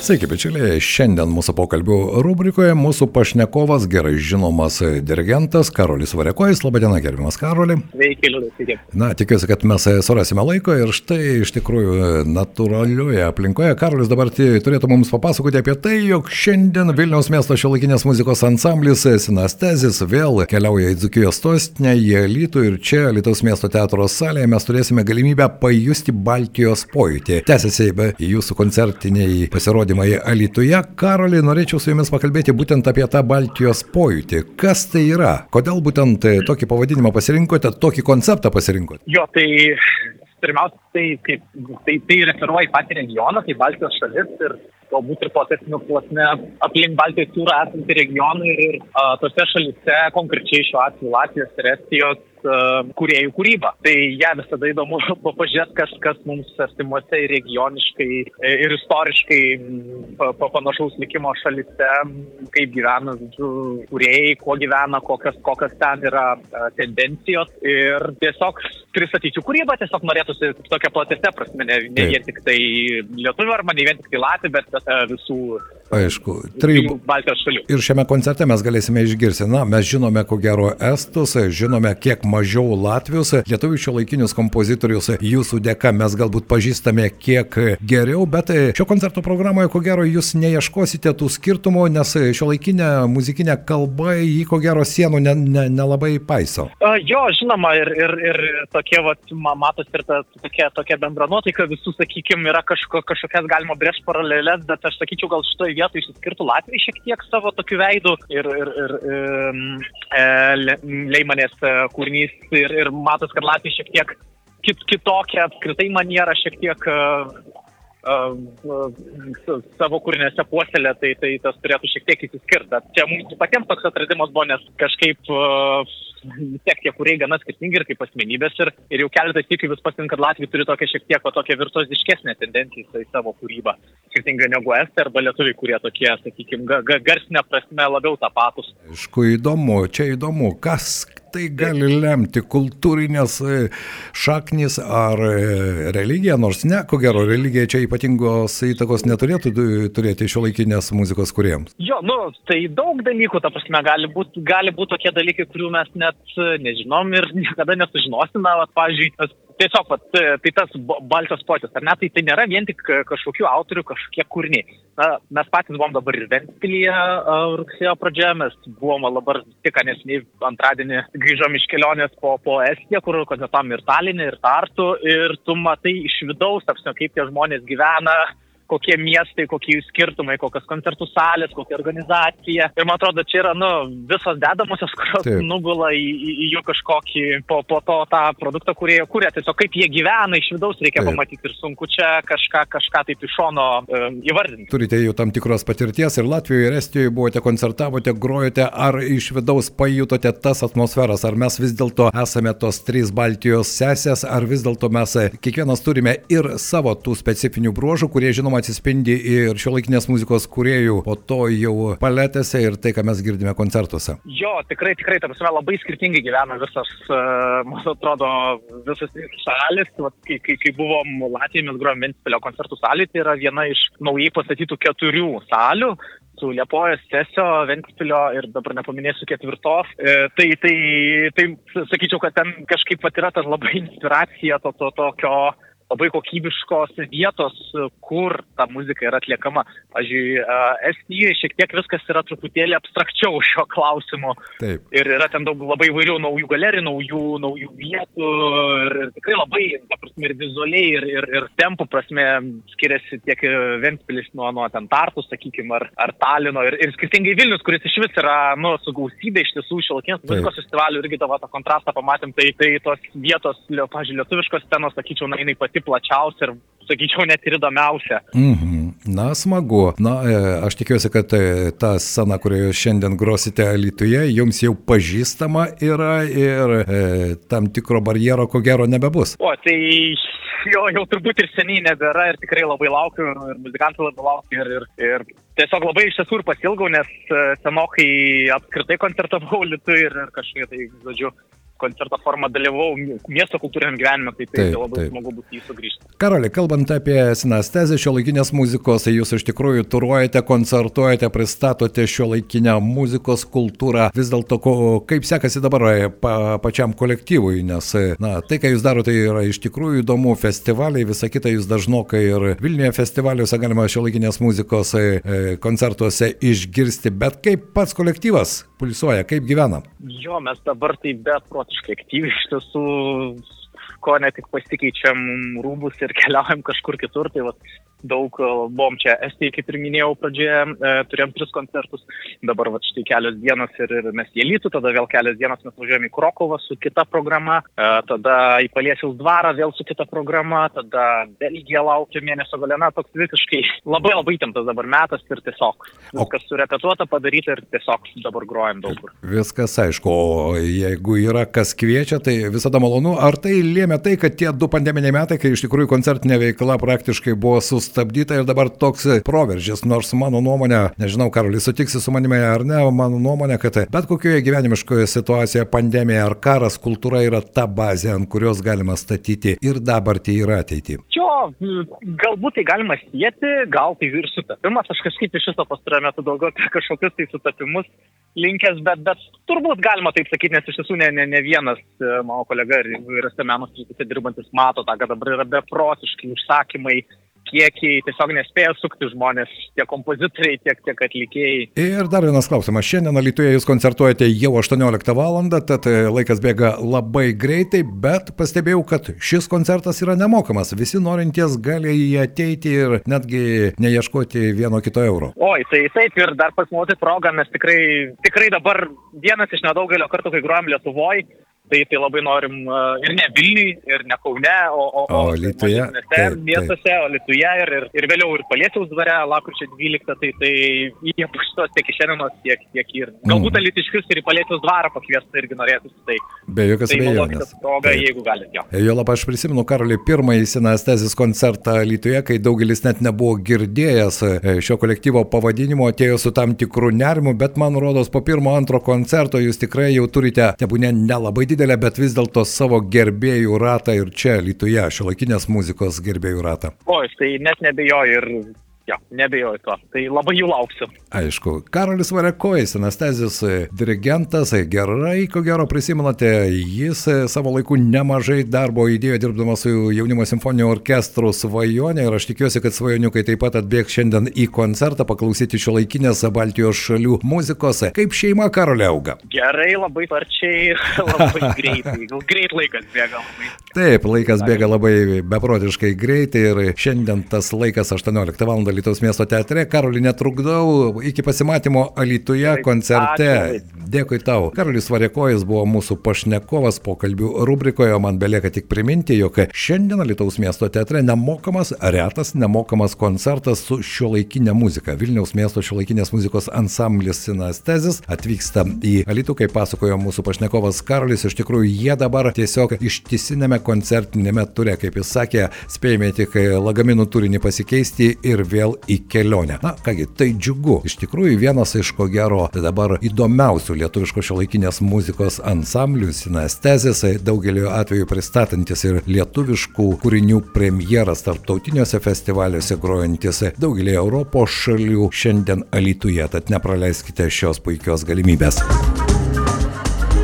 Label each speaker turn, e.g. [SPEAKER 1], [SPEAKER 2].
[SPEAKER 1] Sveiki, bičiuliai. Šiandien mūsų pokalbių rubrikoje mūsų pašnekovas gerai žinomas dirigentas Karolis Varekojas. Labadiena, gerbiamas Karoli.
[SPEAKER 2] Sveiki, Liudas, sveiki.
[SPEAKER 1] Na, tikiuosi, kad mes surasime laiko ir štai iš tikrųjų natūralioje aplinkoje Karolis dabar turėtų mums papasakoti apie tai, jog šiandien Vilniaus miesto šiolaikinės muzikos ansamblis Sinastezis vėl keliauja į Dzukijos sostinę, į Alytų ir čia Lietuvos miesto teatro salėje mes turėsime galimybę pajusti Baltijos pojūtį. Tęsiasi jūsų koncertiniai pasirodymai pasirodymai Alytuje. Karolį, norėčiau su jumis pakalbėti būtent apie tą Baltijos pojūtį. Kas tai yra? Kodėl būtent e, tokį pavadinimą pasirinkote, tokį konceptą pasirinkote?
[SPEAKER 2] Jo, tai pirmiausia, tai, kaip, tai, tai referuoja į patį regioną, tai Baltijos šalis ir galbūt ir platesnių plasme aplink Baltijos jūrą esantį regioną ir, ir a, tose šalise, konkrečiai šiuo atveju Latvijos ir Estijos kuriejų kūrybą. Tai ją ja, visada įdomu pažiūrėti, kas, kas mums artimuose ir regioniškai ir istoriškai pa, pa, panašaus likimo šalise, kaip gyvena žodžiu, kuriejai, kuo gyvena, kokios, kokios ten yra tendencijos. Ir tiesiog pristatyti kūrybą, tiesiog norėtųsi tokia platesnė prasme, ne, ne vien tik tai lietuvių arba ne vien tik tai latvių, bet uh, visų
[SPEAKER 1] Aišku, trijų
[SPEAKER 2] Baltijos šalių.
[SPEAKER 1] Ir šiame koncerte mes galėsime išgirsti, na, mes žinome, ko gero, estus, žinome, kiek mažiau latvius, lietuvių šio laikinius kompozitorius, jūsų dėka mes galbūt pažįstame kiek geriau, bet šio koncerto programoje, ko gero, jūs neieškosite tų skirtumų, nes šio laikinė muzikinė kalba, jį ko gero sienų nelabai ne, ne paiso.
[SPEAKER 2] Uh, jo, žinoma, ir, ir, ir tokie, vat, matos, ir ta, tokia, tokia bendra nuotaika visų, sakykime, yra kažko, kažkokias galima brėžti paralelės, bet aš sakyčiau, gal šitoje vietoje išsiskirtų Latvijai šiek tiek savo tokiu veidu ir, ir, ir e, Leimanės e, kūrinys ir, ir matos, kad Latvija šiek tiek kit, kitokia apskritai maniera, šiek tiek uh, savo kūrinėse puoselė, tai, tai tas turėtų šiek tiek įsiskirti. Bet čia mums patiems toks atradimas buvo, nes kažkaip vis tiek tie kūrėjai gana skirtingi ir kaip asmenybės ir, ir jau keletą sykių vis pasin, kad Latvija turi tokią šiek tiek tokią virtuoziškesnę tendenciją į savo kūrybą, skirtingai negu Estai arba Lietuviai, kurie tokie, sakykime, ga, ga, garsinė prasme labiau tapatus.
[SPEAKER 1] Aišku, įdomu, čia įdomu, kas tai gali lemti kultūrinės e, šaknis ar e, religija, nors ne, ko gero, religija čia ypatingos įtakos neturėtų turėti šio laikinės muzikos kuriems.
[SPEAKER 2] Jo, nu, tai daug dalykų, ta prasme, gali būti būt tokie dalykai, kurių mes net nežinom ir niekada nesužinosime, vat, pavyzdžiui, tiesiog, vat, tai tas Baltijos potis, ar ne, tai tai nėra vien tik kažkokių autorių, kažkokie kūriniai. Na, mes patys buvom dabar ir Ventspilyje rugsėjo pradžioje, mes buvom dabar tik nesiniai antradienį grįžom iš kelionės po, po Estiją, kur koncertavom ir Talinį, ir Tartu, ir tu matai iš vidaus, apsio, kaip tie žmonės gyvena, kokie miestai, kokie jų skirtumai, kokios koncertų salės, kokia organizacija. Ir man atrodo, čia yra, nu, visos dedamosios, kurios Taip. nugula į, į, į jų kažkokį, po, po to tą produktą, kurie jie kūrė. Tiesiog kaip jie gyvena iš vidaus reikia Taip. pamatyti ir sunku čia kažką, kažką taip iš šono um, įvardinti.
[SPEAKER 1] Turite jau tam tikros patirties ir Latvijoje, ir Estijoje buvote, koncertavote, grojote, ar iš vidaus pajutote tas atmosferas, ar mes vis dėlto esame tos trys Baltijos sesės, ar vis dėlto mes kiekvienas turime ir savo tų specifinių bruožų, kurie žinoma atsispindi ir šiuolaikinės muzikos kuriejų, o to jau paletėse ir tai, ką mes girdime koncertuose.
[SPEAKER 2] Jo, tikrai, tikrai, ta prasme, labai skirtingai gyvena visas, e, man atrodo, visas šalis. Vat, kai, kai, kai buvom Latvijoje, mes grojom Ventspilio koncertų salė, tai yra viena iš naujai pastatytų keturių salių su Liepojos, Sesio, Ventspilio ir dabar nepaminėsiu ketvirtos. E, tai, tai, tai sakyčiau, kad ten kažkaip pat yra tas labai inspiracija to, to tokio labai kokybiškos vietos, kur ta muzika yra atliekama. Pavyzdžiui, Estijoje šiek tiek viskas yra truputėlį abstrakčiau šio klausimu. Taip. Ir yra ten daug labai įvairių naujų galerijų, naujų, naujų vietų ir, ir tikrai labai, ta prasme, ir vizualiai, ir, ir, ir tempų prasme skiriasi tiek Ventspilis nuo, nuo ten Tartų, sakykime, ar, ar Talino. Ir, ir skirtingai Vilnius, kuris iš vis yra, nu, su gausybė iš tiesų šiolakinės muzikos festivalių irgi tavo tą kontrastą pamatėm, tai, tai tos vietos, pavyzdžiui, lietuviškos scenos, sakyčiau, na, jinai pati plačiausia ir sakyčiau, net ir įdomiausia.
[SPEAKER 1] Mm -hmm. Na, smagu. Na, e, aš tikiuosi, kad e, ta scena, kurioje šiandien grosite Lietuvoje, jums jau pažįstama yra ir e, tam tikro barjero ko gero nebebus.
[SPEAKER 2] O, tai jo jau turbūt ir seniai nebėra ir tikrai labai laukiu ir muzikantai labai laukia ir, ir, ir tiesiog labai iš tiesų ir pasilgau, nes e, senokai apskritai koncertavau Lietuvai ir, ir kažkaip tai, žodžiu, koncerto formą dalyvau miesto kultūriniam gyvenime, tai, tai, tai labai taip. smagu būti į sugrįžti.
[SPEAKER 1] Karoli, kalbant apie sinestezę šio laikinės muzikos, tai jūs iš tikrųjų turuojate, koncertuojate, pristatote šio laikinę muzikos kultūrą. Vis dėlto, kaip sekasi dabar pa, pačiam kolektyvui, nes na, tai, ką jūs darote, yra iš tikrųjų įdomu, festivaliai, visa kita jūs dažnokai ir Vilniuje festivaliuose galima šio laikinės muzikos e, koncertuose išgirsti, bet kaip pats kolektyvas pulsuoja, kaip gyvena?
[SPEAKER 2] Jo, mes dabar tai beprotiškai aktyviai iš tiesų ko ne tik pasikeičiam rūbus ir keliaujam kažkur kitur, tai va, daug e, buvom čia Estijai, kaip ir minėjau pradžioje, e, turėjom tris koncertus, dabar va štai kelios dienos ir, ir mes į Lytų, tada vėl kelios dienos mes važiuojame į Krokovą su kita programa, e, tada į Paliesiaus dvarą vėl su kita programa, tada Belgija laukia mėnesio galena, toks visiškai labai labai įtemptas dabar metas ir tiesiog viskas surepetuota, padaryta ir tiesiog dabar grojam daug kur.
[SPEAKER 1] Viskas aišku, o jeigu yra kas kviečia, tai visada malonu. Ar tai lėmė tai, kad tie du pandeminiai metai, kai iš tikrųjų koncertinė veikla praktiškai buvo sustabdyta? ir dabar toks proveržis, nors mano nuomonė, nežinau, Karolis, sutiksi su manimi ar ne, mano nuomonė, kad bet kokioje gyvenimiškoje situacijoje, pandemija ar karas, kultūra yra ta bazė, ant kurios galima statyti ir dabartį ir ateitį.
[SPEAKER 2] Jo, galbūt tai galima sieti, gal tai ir sutapimas, aš kažkaip iš šito pastaruoju metu daugiau apie kažkokius tai sutapimus linkęs, bet, bet turbūt galima taip sakyti, nes iš tiesų ne, ne, ne vienas e, mano kolega ir įvairiose meno srityse dirbantis mato tą, kad dabar yra beprotiški užsakymai kiekiai tiesiog nespėja sukti žmonės, tiek kompozitoriai, tiek, tiek atlikėjai.
[SPEAKER 1] Ir dar vienas klausimas. Šiandien Lietuvoje jūs koncertuojate jau 18 val. tad e, laikas bėga labai greitai, bet pastebėjau, kad šis koncertas yra nemokamas. Visi norintys gali į jį ateiti ir netgi neieškoti vieno kito euro.
[SPEAKER 2] Oi, tai taip ir dar pasinaudoti progą, mes tikrai, tikrai dabar vienas iš nedaugelio kartų, kai grojam Lietuvoje, tai, tai labai norim ir ne Vilniui, ir ne Kaune, o, o,
[SPEAKER 1] o Lietuvoje.
[SPEAKER 2] Miestuose, o Lietuvoje ir, ir, ir vėliau ir Paliesiaus dvare, lapkričio 12, tai, tai jie puštos tiek iš šiandienos, tiek, tiek ir. Galbūt mm. Alitiškius ir į Paliesiaus dvarą pakviesti irgi norėtųsi. Tai,
[SPEAKER 1] Be jokios
[SPEAKER 2] tai
[SPEAKER 1] abejonės.
[SPEAKER 2] Proga, jeigu galite. Jo.
[SPEAKER 1] jo labai aš prisimenu, Karolį, pirmąjį sinestezijos koncertą Lietuvoje, kai daugelis net nebuvo girdėjęs e, šio kolektyvo pavadinimo, atėjo su tam tikru nerimu, bet man rodos po pirmo, antro koncerto jūs tikrai jau turite, nebūnė nelabai didelį didelę, bet vis dėlto savo gerbėjų ratą ir čia, Lietuvoje, šiuolaikinės muzikos gerbėjų ratą.
[SPEAKER 2] O, tai net nebejoju ir Jo, nebejoju to. Tai labai jų lauksiu.
[SPEAKER 1] Aišku, Karolis Varekojas, anestezijos dirigentas, gerai, ko gero prisimenate, jis savo laiku nemažai darbo įdėjo dirbdamas su jaunimo simfoniniu orkestru svajonė ir aš tikiuosi, kad svajoniukai taip pat atbėgs šiandien į koncertą paklausyti šio laikinės Baltijos šalių muzikos. Kaip šeima Karolė auga?
[SPEAKER 2] Gerai, labai sparčiai, labai greitai. Greit laikas bėga labai.
[SPEAKER 1] Taip, laikas bėga labai beprotiškai greitai ir šiandien tas laikas 18 val. Lietuvos miesto teatre. Karolį netrukdau, iki pasimatymo Alituje koncerte. Dėkui tau. Karolis Varėkojas buvo mūsų pašnekovas pokalbių rubrikoje, man belieka tik priminti, jog šiandien Lietuvos miesto teatre nemokamas, retas nemokamas koncertas su šiuolaikinė muzika. Vilniaus miesto šiuolaikinės muzikos ansamblis Sinastezis atvyksta į Alitų, kaip pasakojo mūsų pašnekovas Karolis, iš tikrųjų jie dabar tiesiog ištisinėme koncertinėme ture, kaip jis sakė, spėjame tik lagaminų turinį pasikeisti ir vėl į kelionę. Na kągi, tai džiugu. Iš tikrųjų vienas iš ko gero dabar įdomiausių lietuviškos šiuolaikinės muzikos ansamblių sinestezės, daugeliu atveju pristatantis ir lietuviškų kūrinių premjeras tarptautiniuose festivaliuose grojantis daugelį Europos šalių šiandien Alituje, tad nepraleiskite šios puikios galimybės.